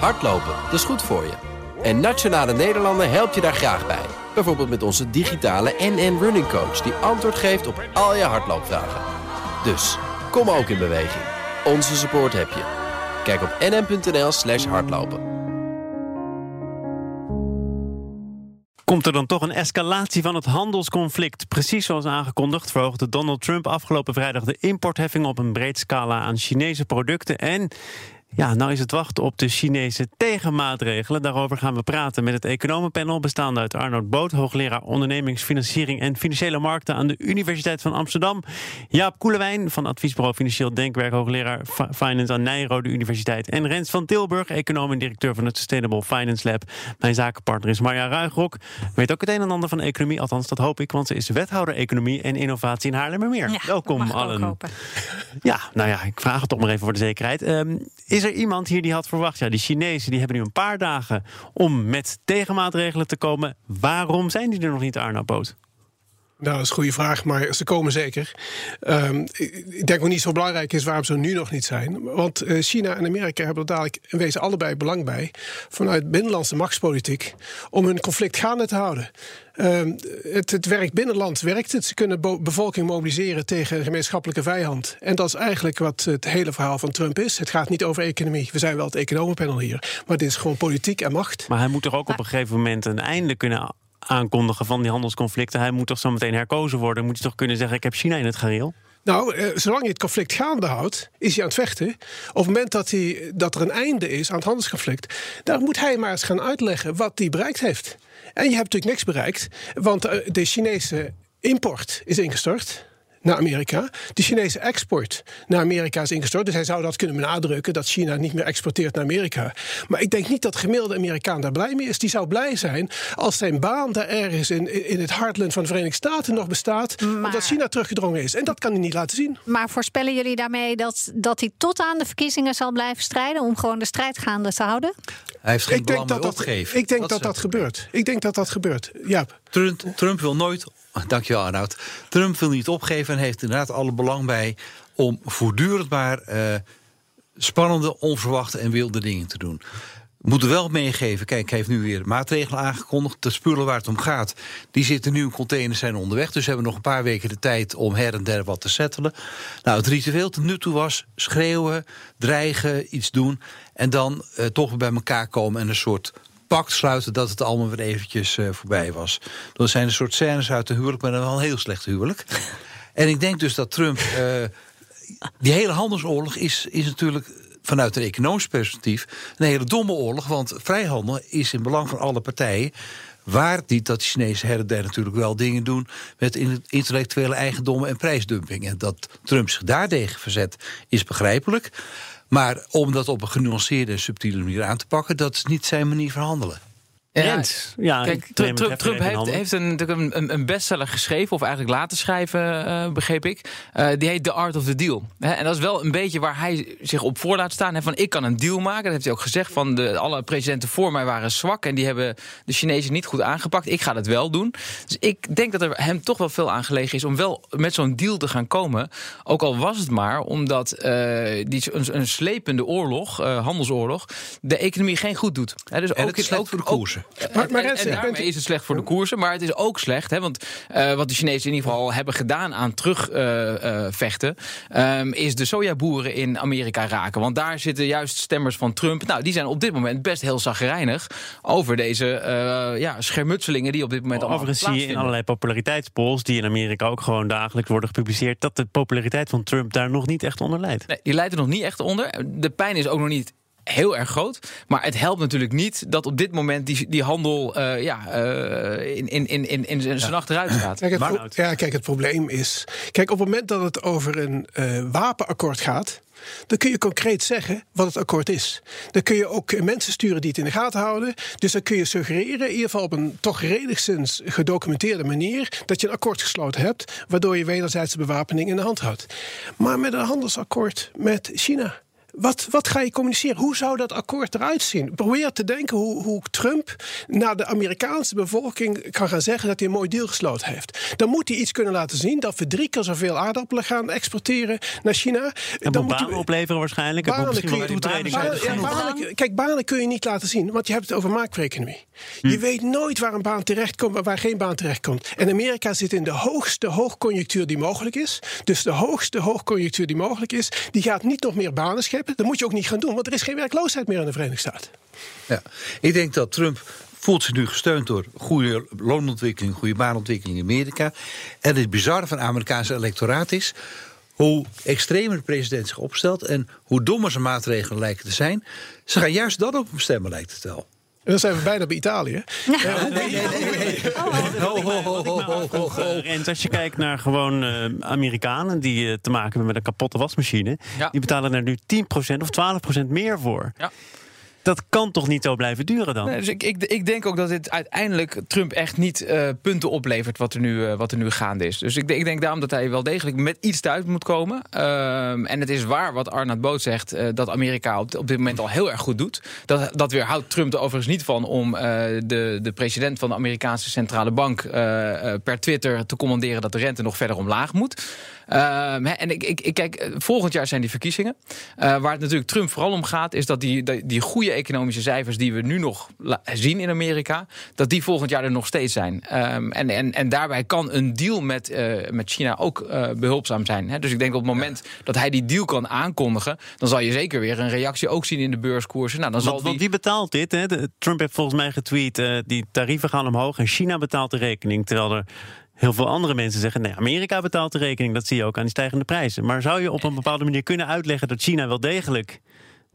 Hardlopen, dat is goed voor je. En Nationale Nederlanden helpt je daar graag bij. Bijvoorbeeld met onze digitale NN Running Coach... die antwoord geeft op al je hardloopvragen. Dus, kom ook in beweging. Onze support heb je. Kijk op nn.nl slash hardlopen. Komt er dan toch een escalatie van het handelsconflict? Precies zoals aangekondigd verhoogde Donald Trump afgelopen vrijdag de importheffing op een breed scala aan Chinese producten. En ja, nou is het wachten op de Chinese tegenmaatregelen. Daarover gaan we praten met het economenpanel bestaande uit Arnold Boot, hoogleraar ondernemingsfinanciering en financiële markten aan de Universiteit van Amsterdam. Jaap Koelewijn van adviesbureau Financieel Denkwerk, hoogleraar Finance aan Nijrode Universiteit. En Rens van Tilburg, econoom en directeur van het Sustainable Finance Lab. Mijn zakenpartner is Marja Ruigrok. Weet ook het een en ander van economie, althans dat hoop ik, want ze is wethouder economie en innovatie in Haarlemmermeer. Ja, Welkom allen. Ja, nou ja, ik vraag het toch maar even voor de zekerheid. Um, is er iemand hier die had verwacht? Ja, die Chinezen die hebben nu een paar dagen om met tegenmaatregelen te komen. Waarom zijn die er nog niet, Arno Boot? Nou, dat is een goede vraag, maar ze komen zeker. Um, ik denk ook niet zo belangrijk is waarom ze nu nog niet zijn. Want uh, China en Amerika hebben er dadelijk in wezen allebei belang bij... vanuit binnenlandse machtspolitiek... om hun conflict gaande te houden. Um, het, het werk binnenland werkt het. Ze kunnen bevolking mobiliseren tegen een gemeenschappelijke vijand. En dat is eigenlijk wat het hele verhaal van Trump is. Het gaat niet over economie. We zijn wel het economenpanel hier. Maar dit is gewoon politiek en macht. Maar hij moet toch ook op een gegeven moment een einde kunnen aankondigen van die handelsconflicten. Hij moet toch zo meteen herkozen worden. Moet hij toch kunnen zeggen: Ik heb China in het gareel? Nou, eh, zolang je het conflict gaande houdt, is hij aan het vechten. Op het moment dat, hij, dat er een einde is aan het handelsconflict, dan moet hij maar eens gaan uitleggen wat hij bereikt heeft. En je hebt natuurlijk niks bereikt, want de Chinese import is ingestort naar Amerika. De Chinese export naar Amerika is ingestort. Dus hij zou dat kunnen benadrukken dat China niet meer exporteert naar Amerika. Maar ik denk niet dat de gemiddelde Amerikaan daar blij mee is. Die zou blij zijn als zijn baan daar ergens in, in het hartland van de Verenigde Staten nog bestaat. Maar, omdat China teruggedrongen is. En dat kan hij niet laten zien. Maar voorspellen jullie daarmee dat, dat hij tot aan de verkiezingen zal blijven strijden om gewoon de strijd gaande te houden? Hij heeft geen ik denk dat dat, Ik denk dat dat, dat gebeurt. Ik denk dat dat gebeurt. Ja. Trump, Trump wil nooit Dankjewel Arnoud. Trump wil niet opgeven en heeft inderdaad alle belang bij om voortdurend maar uh, spannende, onverwachte en wilde dingen te doen. We moeten wel meegeven, kijk, hij heeft nu weer maatregelen aangekondigd. De spullen waar het om gaat, die zitten nu in containers, zijn onderweg. Dus we hebben nog een paar weken de tijd om her en der wat te settelen. Nou, het ritueel tot nu toe was screeuwen, dreigen, iets doen... en dan uh, toch bij elkaar komen en een soort pact sluiten dat het allemaal weer eventjes uh, voorbij was. Dat zijn een soort scènes uit een huwelijk, maar dan wel een heel slecht huwelijk. en ik denk dus dat Trump. Uh, die hele handelsoorlog is, is natuurlijk vanuit een economisch perspectief een hele domme oorlog. Want vrijhandel is in belang van alle partijen. Waar niet dat de Chinese herden natuurlijk wel dingen doen met intellectuele eigendommen en prijsdumping. En dat Trump zich daartegen verzet, is begrijpelijk. Maar om dat op een genuanceerde, subtiele manier aan te pakken, dat is niet zijn manier van handelen. Ja, ja kijk, Trump, Trump heeft, heeft een, een, een, bestseller geschreven, of eigenlijk laten schrijven, uh, begreep ik. Uh, die heet The Art of the Deal. en dat is wel een beetje waar hij zich op voor laat staan. van ik kan een deal maken. Dat heeft hij ook gezegd. Van de, alle presidenten voor mij waren zwak en die hebben de Chinezen niet goed aangepakt. Ik ga dat wel doen. Dus ik denk dat er hem toch wel veel aangelegen is om wel met zo'n deal te gaan komen. Ook al was het maar omdat uh, die, een, een, slepende oorlog, handelsoorlog, de economie geen goed doet. dus en ook, het is ook voor de koersen. Maar, maar en, daarmee is het slecht voor de koersen. Maar het is ook slecht, hè, want uh, wat de Chinezen in ieder geval hebben gedaan aan terugvechten... Uh, uh, um, is de sojaboeren in Amerika raken. Want daar zitten juist stemmers van Trump. Nou, die zijn op dit moment best heel zagrijnig over deze ja, schermutselingen die op dit moment allemaal Overigens zie je in allerlei populariteitspolls... die in Amerika ook gewoon dagelijks worden gepubliceerd... dat de populariteit van Trump daar nog niet echt onder leidt. Nee, die leidt er nog niet echt onder. De pijn is ook nog niet heel erg groot. Maar het helpt natuurlijk niet dat op dit moment die, die handel uh, ja, uh, in, in, in, in, in zijn ja. achteruit gaat. Kijk, het ja, kijk, het probleem is. Kijk, op het moment dat het over een uh, wapenakkoord gaat. Dan kun je concreet zeggen wat het akkoord is. Dan kun je ook mensen sturen die het in de gaten houden. Dus dan kun je suggereren, in ieder geval op een toch redigszins gedocumenteerde manier, dat je een akkoord gesloten hebt, waardoor je wederzijdse bewapening in de hand houdt. Maar met een handelsakkoord met China wat, wat ga je communiceren? Hoe zou dat akkoord eruit zien? Probeer te denken hoe, hoe Trump naar de Amerikaanse bevolking kan gaan zeggen dat hij een mooi deal gesloten heeft. Dan moet hij iets kunnen laten zien dat we drie keer zoveel aardappelen gaan exporteren naar China. En dan banen hij, opleveren waarschijnlijk. Banen kun je, banen, ja, banen, kijk, banen kun je niet laten zien, want je hebt het over macro-economie. Hm. Je weet nooit waar een baan terechtkomt en waar geen baan terechtkomt. En Amerika zit in de hoogste hoogconjunctuur die mogelijk is. Dus de hoogste hoogconjunctuur die mogelijk is, die gaat niet nog meer banen scheppen. Dat moet je ook niet gaan doen, want er is geen werkloosheid meer in de Verenigde Staten. Ja, ik denk dat Trump voelt zich nu gesteund door goede loonontwikkeling, goede baanontwikkeling in Amerika. En het bizarre van het Amerikaanse electoraat is hoe extremer de president zich opstelt en hoe dommer zijn maatregelen lijken te zijn. Ze gaan juist dat op hem stemmen, lijkt het wel. En dan zijn we bijna bij Italië. Nee, nee, nee. En als je kijkt naar gewoon uh, Amerikanen die uh, te maken hebben met een kapotte wasmachine, ja. die betalen er nu 10% of 12% meer voor. Ja dat kan toch niet zo blijven duren dan? Dus ik, ik, ik, denk ook dat dit uiteindelijk Trump echt niet uh, punten oplevert wat er, nu, uh, wat er nu gaande is. Dus ik, ik, denk daarom dat hij wel degelijk met iets thuis moet komen. Uh, en het is waar wat Arnold Boot zegt, eh, dat Amerika op, op, dit moment al heel erg goed doet. Dat, dat weerhoudt Trump er overigens niet van om de, de president van de Amerikaanse centrale bank per Twitter te commanderen dat de rente nog verder omlaag moet. Ehm, en ik, ik, ik, kijk, volgend jaar zijn die verkiezingen. Uh, waar het natuurlijk Trump vooral om gaat, is dat die, die, die goede economische cijfers die we nu nog zien in Amerika, dat die volgend jaar er nog steeds zijn. Um, en, en, en daarbij kan een deal met, uh, met China ook uh, behulpzaam zijn. Hè? Dus ik denk op het moment dat hij die deal kan aankondigen, dan zal je zeker weer een reactie ook zien in de beurskoersen. Nou, dan zal want, die... wie betaalt dit? Hè? Trump heeft volgens mij getweet, die tarieven gaan omhoog en China betaalt de rekening. Terwijl er heel veel andere mensen zeggen: nee, Amerika betaalt de rekening. Dat zie je ook aan die stijgende prijzen. Maar zou je op een bepaalde manier kunnen uitleggen dat China wel degelijk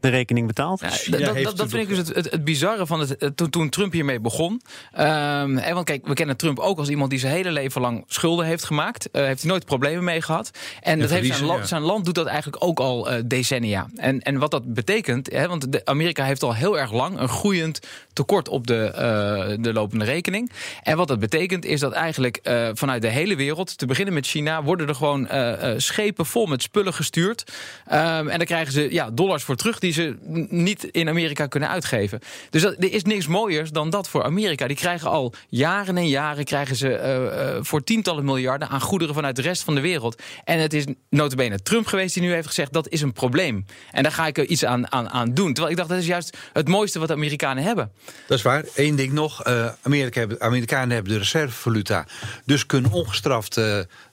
de rekening betaalt. Ja, dat, dat, dat vind ik dus het, het, bizarre van het, toen, toen, Trump hiermee begon. Um, want kijk, we kennen Trump ook als iemand die zijn hele leven lang schulden heeft gemaakt. Uh, heeft hij nooit problemen mee gehad. En, dat heeft zijn, zijn, land doet dat eigenlijk ook al uh, decennia. En, en wat dat betekent, hè, want de, Amerika heeft al heel erg lang een groeiend tekort op de, uh, de lopende rekening. En wat dat betekent is dat eigenlijk vanuit de hele wereld, te beginnen met China, worden er gewoon schepen vol met spullen gestuurd. Um, en dan krijgen ze ja, dollars voor terug. Die die ze niet in Amerika kunnen uitgeven. Dus dat, er is niks mooiers dan dat voor Amerika. Die krijgen al jaren en jaren krijgen ze uh, uh, voor tientallen miljarden aan goederen vanuit de rest van de wereld. En het is notabene Trump geweest die nu heeft gezegd dat is een probleem. En daar ga ik er iets aan, aan, aan doen. Terwijl ik dacht dat is juist het mooiste wat de Amerikanen hebben. Dat is waar. Eén ding nog. Uh, Amerika, Amerikanen hebben de reservevaluta. Dus kunnen ongestraft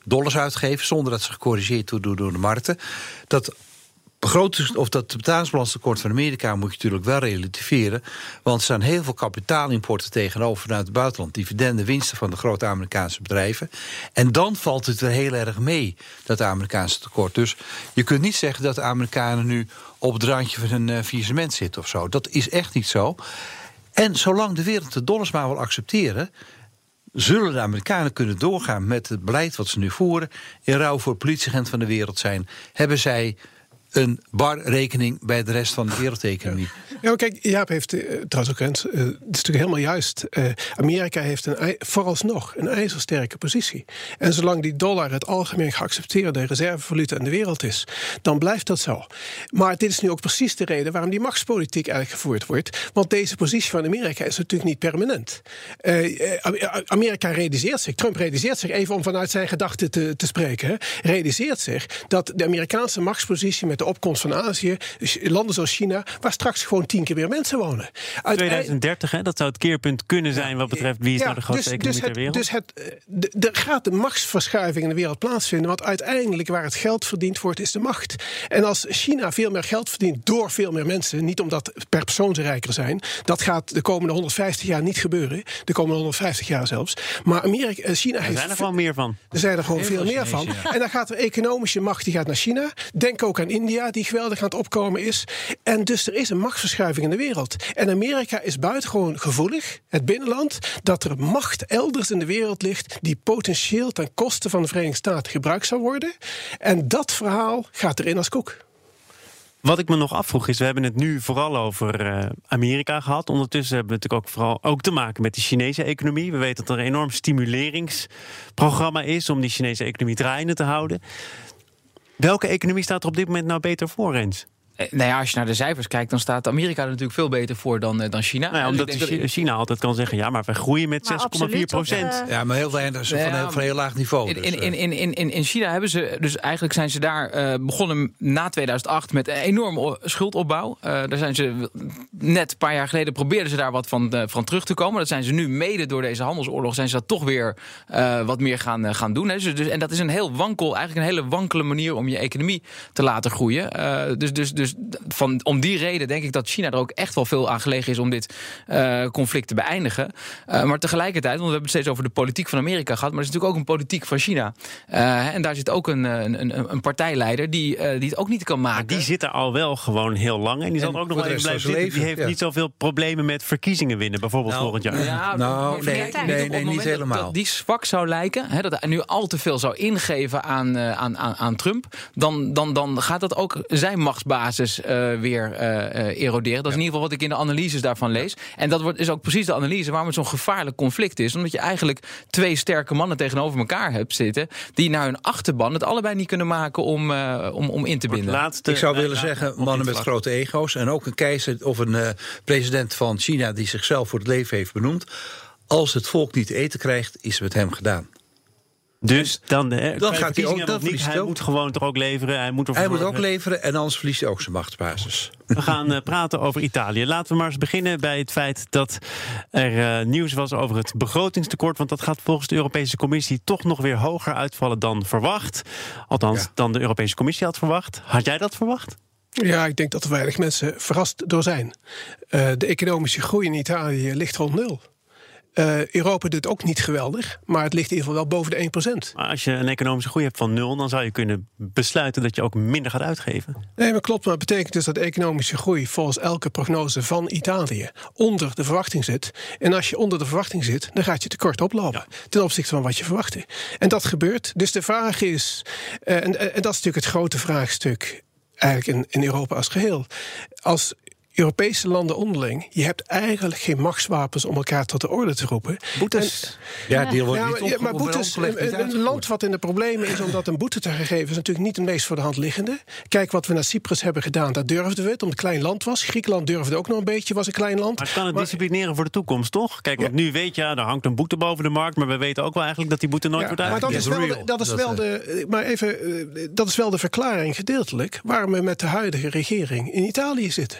dollars uitgeven zonder dat ze gecorrigeerd worden door de markten. Dat of dat betalingsbalanstekort van Amerika moet je natuurlijk wel relativeren. Want er zijn heel veel kapitaalimporten tegenover vanuit het buitenland. Dividenden, winsten van de grote Amerikaanse bedrijven. En dan valt het weer heel erg mee, dat Amerikaanse tekort. Dus je kunt niet zeggen dat de Amerikanen nu op het randje van een uh, zitten of zo. Dat is echt niet zo. En zolang de wereld de dollars maar wil accepteren zullen de Amerikanen kunnen doorgaan met het beleid wat ze nu voeren. In ruil voor politieagent van de wereld zijn, hebben zij een barrekening bij de rest van de wereldeconomie. Ja, kijk, Jaap heeft uh, trouwens ook eens, uh, het is natuurlijk helemaal juist. Uh, Amerika heeft een, vooralsnog een ijzersterke positie. En zolang die dollar het algemeen geaccepteerde reservevaluta in de wereld is, dan blijft dat zo. Maar dit is nu ook precies de reden waarom die machtspolitiek eigenlijk gevoerd wordt. Want deze positie van Amerika is natuurlijk niet permanent. Amerika realiseert zich, Trump realiseert zich, even om vanuit zijn gedachten te, te spreken, realiseert zich dat de Amerikaanse machtspositie met de opkomst van Azië, dus landen zoals China, waar straks gewoon tien keer meer mensen wonen. 2030, hè, dat zou het keerpunt kunnen zijn wat betreft wie is nou de grootste dus, economie dus ter wereld. Dus het, er gaat de machtsverschuiving in de wereld plaatsvinden, want uiteindelijk waar het geld verdiend wordt, is de macht. En als China veel meer geld verdient door veel meer mensen, niet omdat per persoon ze rijker zijn, dat gaat de komende 150 jaar niet gebeuren, de komende 150 jaar zelfs. Maar Amerika, eh, China heeft. Er zijn er gewoon meer van. Er zijn er gewoon veel meer van. En dan gaat er economische macht die gaat naar China. Denk ook aan India, die geweldig aan het opkomen is. En dus er is een machtsverschuiving in de wereld. En Amerika is buitengewoon gevoelig, het binnenland, dat er macht elders in de wereld ligt die potentieel ten koste van de Verenigde Staten gebruikt zou worden. En dat verhaal gaat erin als koek. Wat ik me nog afvroeg is, we hebben het nu vooral over uh, Amerika gehad. Ondertussen hebben we natuurlijk ook vooral ook te maken met de Chinese economie. We weten dat er een enorm stimuleringsprogramma is om die Chinese economie draaiende te houden. Welke economie staat er op dit moment nou beter voor, Rens? Eh, nou ja, als je naar de cijfers kijkt, dan staat Amerika er natuurlijk veel beter voor dan, dan China. Nou ja, omdat China altijd kan zeggen: ja, maar we groeien met 6,4 procent. ja, maar heel weinig van, een, van een heel laag niveau. Dus, in, in, in, in, in China hebben ze, dus eigenlijk zijn ze daar begonnen na 2008 met een enorme schuldopbouw. daar zijn ze net een paar jaar geleden probeerden ze daar wat van, van terug te komen. Dat zijn ze nu mede door deze handelsoorlog zijn ze dat toch weer wat meer gaan, gaan doen. Hè. Dus, dus, en dat is een heel wankel, eigenlijk een hele wankele manier om je economie te laten groeien. dus, dus, dus van, om die reden denk ik dat China er ook echt wel veel aan gelegen is om dit uh, conflict te beëindigen. Uh, maar tegelijkertijd, want we hebben het steeds over de politiek van Amerika gehad, maar er is natuurlijk ook een politiek van China. Uh, en daar zit ook een, een, een partijleider die, die het ook niet kan maken. Maar die zit er al wel gewoon heel lang en die zal er ook nog wel even blijven zitten. Die heeft niet zoveel problemen met verkiezingen winnen, bijvoorbeeld nou, volgend jaar. Ja, nou, nee, nee, nee, niet helemaal. Dat die zwak zou lijken, hè, dat hij nu al te veel zou ingeven aan, aan, aan, aan Trump, dan, dan, dan gaat dat ook zijn machtsbasis uh, weer uh, eroderen. Dat is in ieder geval wat ik in de analyses daarvan lees. En dat wordt, is ook precies de analyse waarom het zo'n gevaarlijk conflict is. Omdat je eigenlijk twee sterke mannen tegenover elkaar hebt zitten... die naar hun achterban het allebei niet kunnen maken om, om, om in te binden. Laatste, ik zou willen zeggen, mannen met grote ego's... en ook een keizer of een president van China... die zichzelf voor het leven heeft benoemd... als het volk niet te eten krijgt, is het met hem gedaan. Dus dan, dan gaat hij ook. Dat niet. Hij moet gewoon toch ook leveren. Hij moet, hij moet ook leveren en anders verliest hij ook zijn machtsbasis. We gaan uh, praten over Italië. Laten we maar eens beginnen bij het feit dat er uh, nieuws was over het begrotingstekort. Want dat gaat volgens de Europese Commissie toch nog weer hoger uitvallen dan verwacht. Althans, ja. dan de Europese Commissie had verwacht. Had jij dat verwacht? Ja, ik denk dat er weinig mensen verrast door zijn. Uh, de economische groei in Italië ligt rond nul. Uh, Europa doet ook niet geweldig, maar het ligt in ieder geval wel boven de 1%. Maar als je een economische groei hebt van nul, dan zou je kunnen besluiten dat je ook minder gaat uitgeven. Nee, maar klopt. Maar het betekent dus dat de economische groei volgens elke prognose van Italië onder de verwachting zit. En als je onder de verwachting zit, dan gaat je tekort oplopen ja. ten opzichte van wat je verwachtte. En dat gebeurt. Dus de vraag is, uh, en, en, dat is natuurlijk het grote vraagstuk eigenlijk in, in Europa als geheel. Als Europese landen onderling, je hebt eigenlijk geen machtswapens om elkaar tot de orde te roepen. Boetes. ja, die wordt ja, niet maar boetes, een, een, land wat in de problemen is omdat een boete te geven, is natuurlijk niet het meest voor de hand liggende. Kijk wat we naar Cyprus hebben gedaan, daar durfden we het, omdat het een klein land was. Griekenland durfde ook nog een beetje, was een klein land. Maar het kan het disciplineren voor de toekomst, toch? Kijk, want nu weet je, ja, er hangt een boete boven de markt, maar we weten ook wel eigenlijk dat die boete nooit wordt uitgevoerd. Maar dat is wel, de, dat is wel de, maar even, dat is wel de verklaring gedeeltelijk waarom we met de huidige regering in Italië zitten.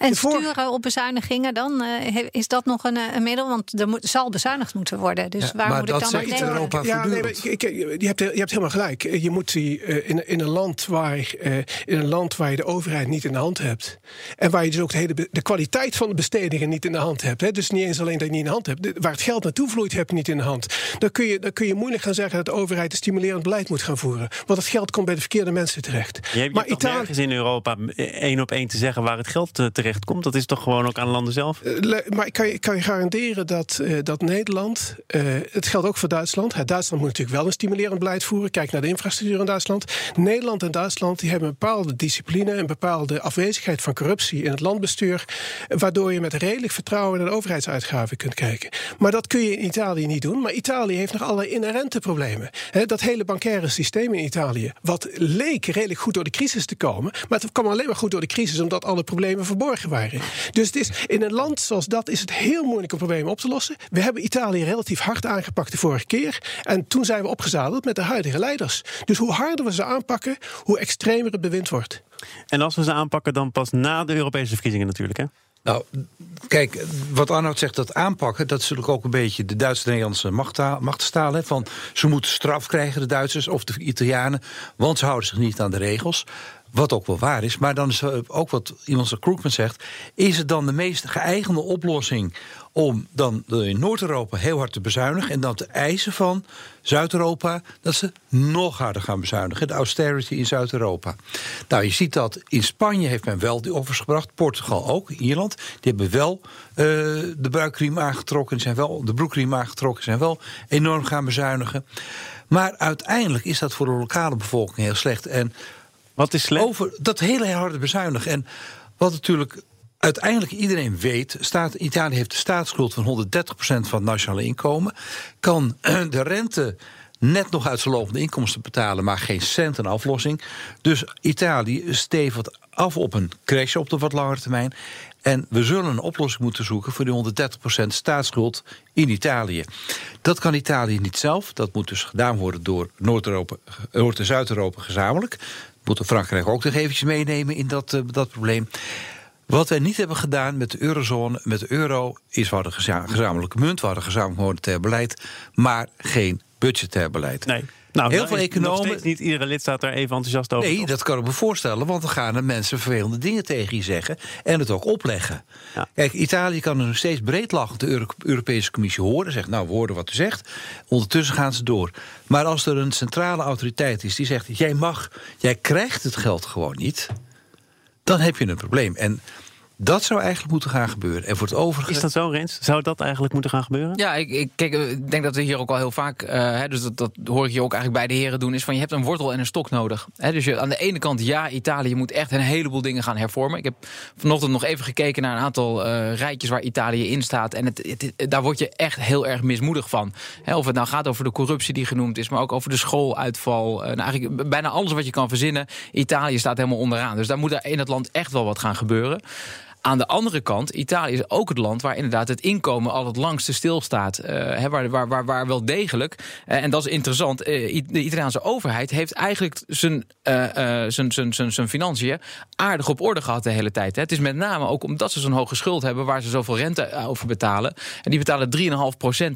En sturen op bezuinigingen, dan uh, is dat nog een, een, middel? Want er moet, zal bezuinigd moeten worden. Dus ja, waar moet ik dan aan denken? Europa ja, nee, je, hebt, je hebt helemaal gelijk. Je moet die uh, in, in, een land waar, uh, in een land waar je de overheid niet in de hand hebt. En waar je dus ook de, hele, de kwaliteit van de bestedingen niet in de hand hebt. Hè, dus niet eens alleen dat je niet in de hand hebt. Waar het geld naartoe vloeit, heb je niet in de hand. Dan kun je, dan kun je moeilijk gaan zeggen dat de overheid een stimulerend beleid moet gaan voeren. Want het geld komt bij de verkeerde mensen terecht. Je hebt maar Italië is in Europa één op één te zeggen waar het geld terecht komt. Dat is toch gewoon ook aan landen zelf? Uh, maar ik kan, je, kan je garanderen dat, uh, dat Nederland, uh, het geldt ook voor Duitsland. Duitsland moet natuurlijk wel een stimulerend beleid voeren. Kijk naar de infrastructuur in Duitsland. Nederland en Duitsland die hebben een bepaalde discipline, een bepaalde afwezigheid van corruptie in het landbestuur. Waardoor je met redelijk vertrouwen naar de overheidsuitgaven kunt kijken. Maar dat kun je in Italië niet doen. Maar Italië heeft nog allerlei inherente problemen. Dat hele bankaire systeem in Italië, wat leek redelijk goed door de crisis te komen. Maar het kwam alleen maar goed door de crisis omdat alle problemen verborgen waren. Dus het is, in een land zoals dat is het heel moeilijk om problemen op te lossen. We hebben Italië relatief hard aangepakt de vorige keer. En toen zijn we opgezadeld met de huidige leiders. Dus hoe harder we ze aanpakken, hoe extremer het bewind wordt. En als we ze aanpakken, dan pas na de Europese verkiezingen natuurlijk, hè? Nou, kijk, wat Arnoud zegt, dat aanpakken... dat is natuurlijk ook een beetje de Duitse-Nederlandse machtstaal. Van, ze moeten straf krijgen, de Duitsers of de Italianen... want ze houden zich niet aan de regels. Wat ook wel waar is, maar dan is ook wat iemand zoals Krugman zegt... is het dan de meest geëigende oplossing om dan in Noord-Europa heel hard te bezuinigen... en dan te eisen van Zuid-Europa dat ze nog harder gaan bezuinigen. De austerity in Zuid-Europa. Nou, je ziet dat in Spanje heeft men wel die offers gebracht. Portugal ook, Ierland. Die hebben wel uh, de buikriem aangetrokken. Zijn wel, de broekriem aangetrokken. Zijn wel enorm gaan bezuinigen. Maar uiteindelijk is dat voor de lokale bevolking heel slecht. En wat is slecht? Over dat hele harde bezuinigen. En wat natuurlijk uiteindelijk iedereen weet, staat, Italië heeft een staatsschuld van 130% van het nationale inkomen. Kan de rente net nog uit zijn lopende inkomsten betalen, maar geen cent aan aflossing. Dus Italië stevigt af op een crash op de wat langere termijn. En we zullen een oplossing moeten zoeken voor die 130% staatsschuld in Italië. Dat kan Italië niet zelf. Dat moet dus gedaan worden door Noord-Europa, Noord- en Zuid-Europa gezamenlijk. Moeten Frankrijk ook nog eventjes meenemen in dat, uh, dat probleem. Wat wij niet hebben gedaan met de eurozone, met de euro, is we hadden gezamenlijke munt, we hadden gezamenlijk monetair beleid, maar geen budgetair beleid. Nee. Nou, heel veel economen. niet iedere lidstaat daar even enthousiast over. Nee, dat kan ik me voorstellen, want dan gaan er mensen vervelende dingen tegen je zeggen en het ook opleggen. Ja. Kijk, Italië kan er nog steeds breedlachend de Europese Commissie horen. Zegt, nou, we horen wat u zegt. Ondertussen gaan ze door. Maar als er een centrale autoriteit is die zegt: jij mag, jij krijgt het geld gewoon niet, dan heb je een probleem. En dat zou eigenlijk moeten gaan gebeuren. En voor het overige... Is dat zo, Rens? Zou dat eigenlijk moeten gaan gebeuren? Ja, ik, ik, kijk, ik denk dat we hier ook al heel vaak... Uh, hè, dus dat, dat hoor ik je ook eigenlijk bij de heren doen... is van je hebt een wortel en een stok nodig. Hè, dus je, aan de ene kant, ja, Italië moet echt een heleboel dingen gaan hervormen. Ik heb vanochtend nog even gekeken naar een aantal uh, rijtjes... waar Italië in staat. En het, daar word je echt heel erg mismoedig van. Hè, of het nou gaat over de corruptie die genoemd is... maar ook over de schooluitval. Uh, nou, eigenlijk bijna alles wat je kan verzinnen. Italië staat helemaal onderaan. Dus daar moet er in het land echt wel wat gaan gebeuren. Aan de andere kant, Italië is ook het land waar inderdaad het inkomen al het langste stilstaat. Uh, waar, waar, waar, waar wel degelijk, uh, en dat is interessant, uh, de Italiaanse overheid heeft eigenlijk zijn, zijn, zijn, zijn, zijn financiën aardig op orde gehad de hele tijd. Hè. Het is met name ook omdat ze zo'n hoge schuld hebben waar ze zoveel rente over betalen. En die betalen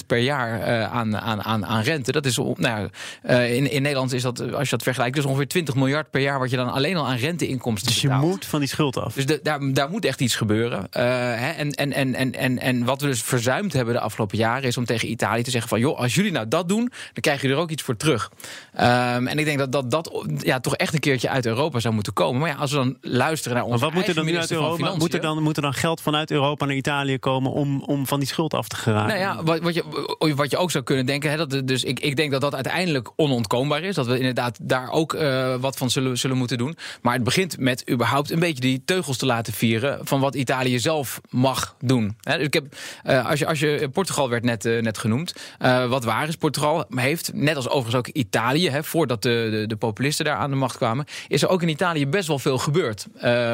3,5% per jaar aan, aan, aan, aan rente. Dat is, nou, in, in Nederland is dat, als je dat vergelijkt, dus ongeveer 20 miljard per jaar wat je dan alleen al aan renteinkomsten betaalt. Dus je moet van die schuld af. Dus de, daar, daar moet echt iets gebeuren. Hè, en, en, en, en, en, en wat we dus verzuimd hebben de afgelopen jaren... is om tegen Italië te zeggen van... joh, als jullie nou dat doen, dan krijg je er ook iets voor terug. Um, en ik denk dat dat, dat ja, toch echt een keertje uit Europa zou moeten komen. Maar ja, als we dan luisteren naar onze maar wat moet er dan uit Europa? Moet er dan, moet er dan geld vanuit Europa naar Italië komen... om, om van die schuld af te geraken? Nou ja, wat, wat, je, wat je ook zou kunnen denken... Hè, dat, dus ik, ik denk dat dat uiteindelijk onontkoombaar is. Dat we inderdaad daar ook uh, wat van zullen, zullen moeten doen. Maar het begint met überhaupt een beetje die teugels te laten vieren... van wat Italië zelf mag doen. Dus ik heb, uh, als, je, als je Portugal werd net, uh, net genoemd. Wat waar is, Portugal heeft, net als overigens ook Italië, voordat de, de, de, populisten daar aan de macht kwamen, is er ook in Italië best wel veel gebeurd.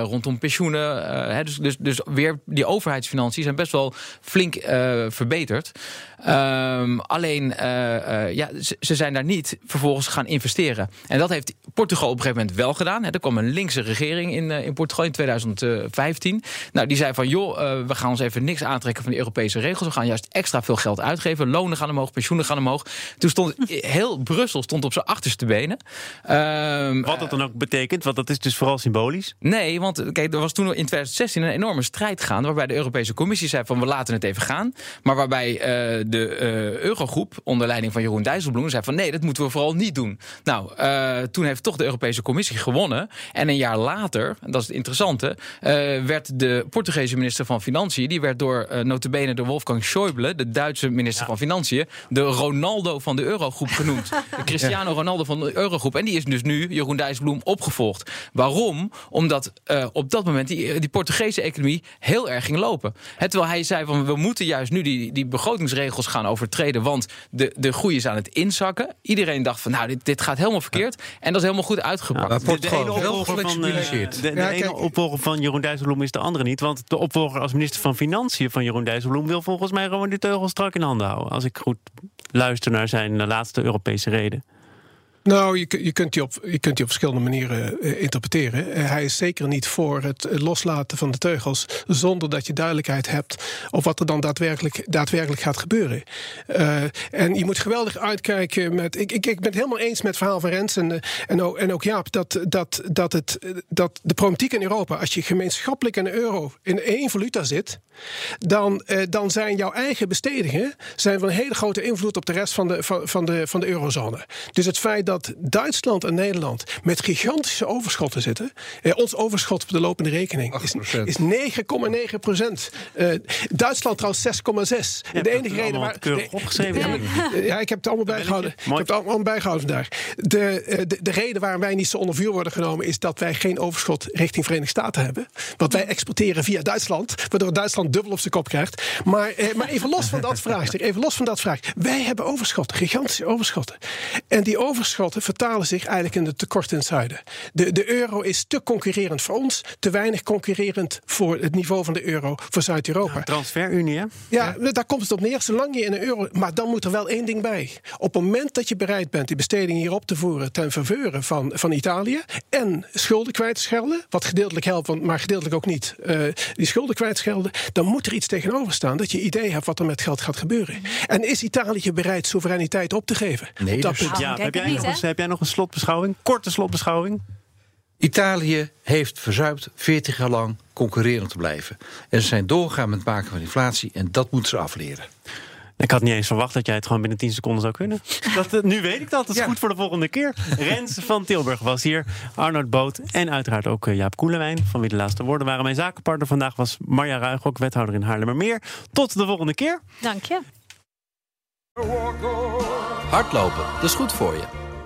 rondom pensioenen. Dus, dus, dus weer die overheidsfinanciën zijn best wel flink verbeterd. Um, alleen, ja, ze, zijn daar niet vervolgens gaan investeren. En dat heeft Portugal op een gegeven moment wel gedaan. Er kwam een linkse regering in, in Portugal in 2015. Nou, die zei van joh, uh, we gaan ons even niks aantrekken van de Europese regels. We gaan juist extra veel geld uitgeven. Lonen gaan omhoog, pensioenen gaan omhoog. Toen stond heel Brussel stond op zijn achterste benen. Um, Wat dat dan ook betekent, want dat is dus vooral symbolisch. Nee, want kijk, er was toen in 2016 een enorme strijd gaande. Waarbij de Europese Commissie zei van we laten het even gaan. Maar waarbij uh, de uh, Eurogroep onder leiding van Jeroen Dijsselbloem zei van nee, dat moeten we vooral niet doen. Nou, toen heeft toch de Europese Commissie gewonnen. En een jaar later, dat is het interessante, werd de Portugese minister van Financiën... die werd door uh, notabene door Wolfgang Schäuble... de Duitse minister van Financiën... de Ronaldo van de Eurogroep genoemd. De Cristiano Ronaldo van de Eurogroep. En die is dus nu, Jeroen Dijsselbloem, opgevolgd. Waarom? Omdat uh, op dat moment die, die Portugese economie heel erg ging lopen. He, terwijl hij zei van we moeten juist nu die, die begrotingsregels gaan overtreden... want de, de groei is aan het inzakken. Iedereen dacht van nou, dit, dit gaat helemaal verkeerd. En dat is helemaal goed uitgepakt. Ja, de, de, ene opvolger van, uh, de, de ja, ene opvolger van Jeroen Dijsselbloem is de andere niet. Want de opvolger als minister van Financiën van Jeroen Dijsselbloem... wil volgens mij gewoon de teugels strak in handen houden. Als ik goed luister naar zijn laatste Europese reden. Nou, je, je, kunt die op, je kunt die op verschillende manieren uh, interpreteren. Uh, hij is zeker niet voor het loslaten van de teugels zonder dat je duidelijkheid hebt op wat er dan daadwerkelijk, daadwerkelijk gaat gebeuren. Uh, en je moet geweldig uitkijken met. Ik, ik, ben het helemaal eens met het verhaal van Rens en, en, ook, en ook Jaap dat, dat, dat, het, dat de problematiek in Europa, als je gemeenschappelijk een euro in één valuta zit, dan, dan zijn jouw eigen bestedingen zijn van een hele grote invloed op de rest van de, van de, van de eurozone. Dus het feit dat dat Duitsland en Nederland met gigantische overschotten zitten. Eh, ons overschot op de lopende rekening is, is 9,9 procent. Uh, Duitsland trouwens 6,6. De enige reden waar. opgeschreven. Ja, ik heb het allemaal bijgehouden. Ik heb het allemaal bijgehouden vandaag. De, uh, de, de, reden waarom wij niet zo onder vuur worden genomen is dat wij geen overschot richting Verenigde Staten hebben. Want wij exporteren via Duitsland, waardoor Duitsland dubbel op zijn kop krijgt. Maar, eh, maar even los van dat vraagstuk, even los van dat vraag. Wij hebben overschotten, gigantische overschotten. En die overschotten vertalen zich eigenlijk in de tekort in het zuiden. De, de euro is te concurrerend voor ons, te weinig concurrerend voor het niveau van de euro voor Zuid-Europa. Ja, transferunie, hè? Ja, daar komt het op neer. Zolang je in een euro. Maar dan moet er wel één ding bij. Op het moment dat je bereid bent die besteding hier op te voeren ten faveur van, van Italië en schulden kwijt te schelden, wat gedeeltelijk helpt, maar gedeeltelijk ook niet, uh, die schulden kwijtschelden, dan moet er iets tegenover staan dat je idee hebt wat er met geld gaat gebeuren. En is Italië bereid soevereiniteit op te geven? Nee, op dat dus, ja, heb, jij nog heb jij nog een slotbeschouwing? Korte slotbeschouwing? Italië heeft verzuipt 40 jaar lang concurrerend te blijven. En ze zijn doorgegaan met het maken van inflatie en dat moeten ze afleren. Ik had niet eens verwacht dat jij het gewoon binnen 10 seconden zou kunnen. Dat, eh, nu weet ik dat. Dat is goed voor de volgende keer. Rens van Tilburg was hier. Arnold Boot. En uiteraard ook eh, Jaap Koelewijn. Van wie de laatste woorden waren. Mijn zakenpartner vandaag was Marja Ruigrok, wethouder in Haarlemmermeer. Tot de volgende keer. Dank je. Hardlopen, dat is goed voor je.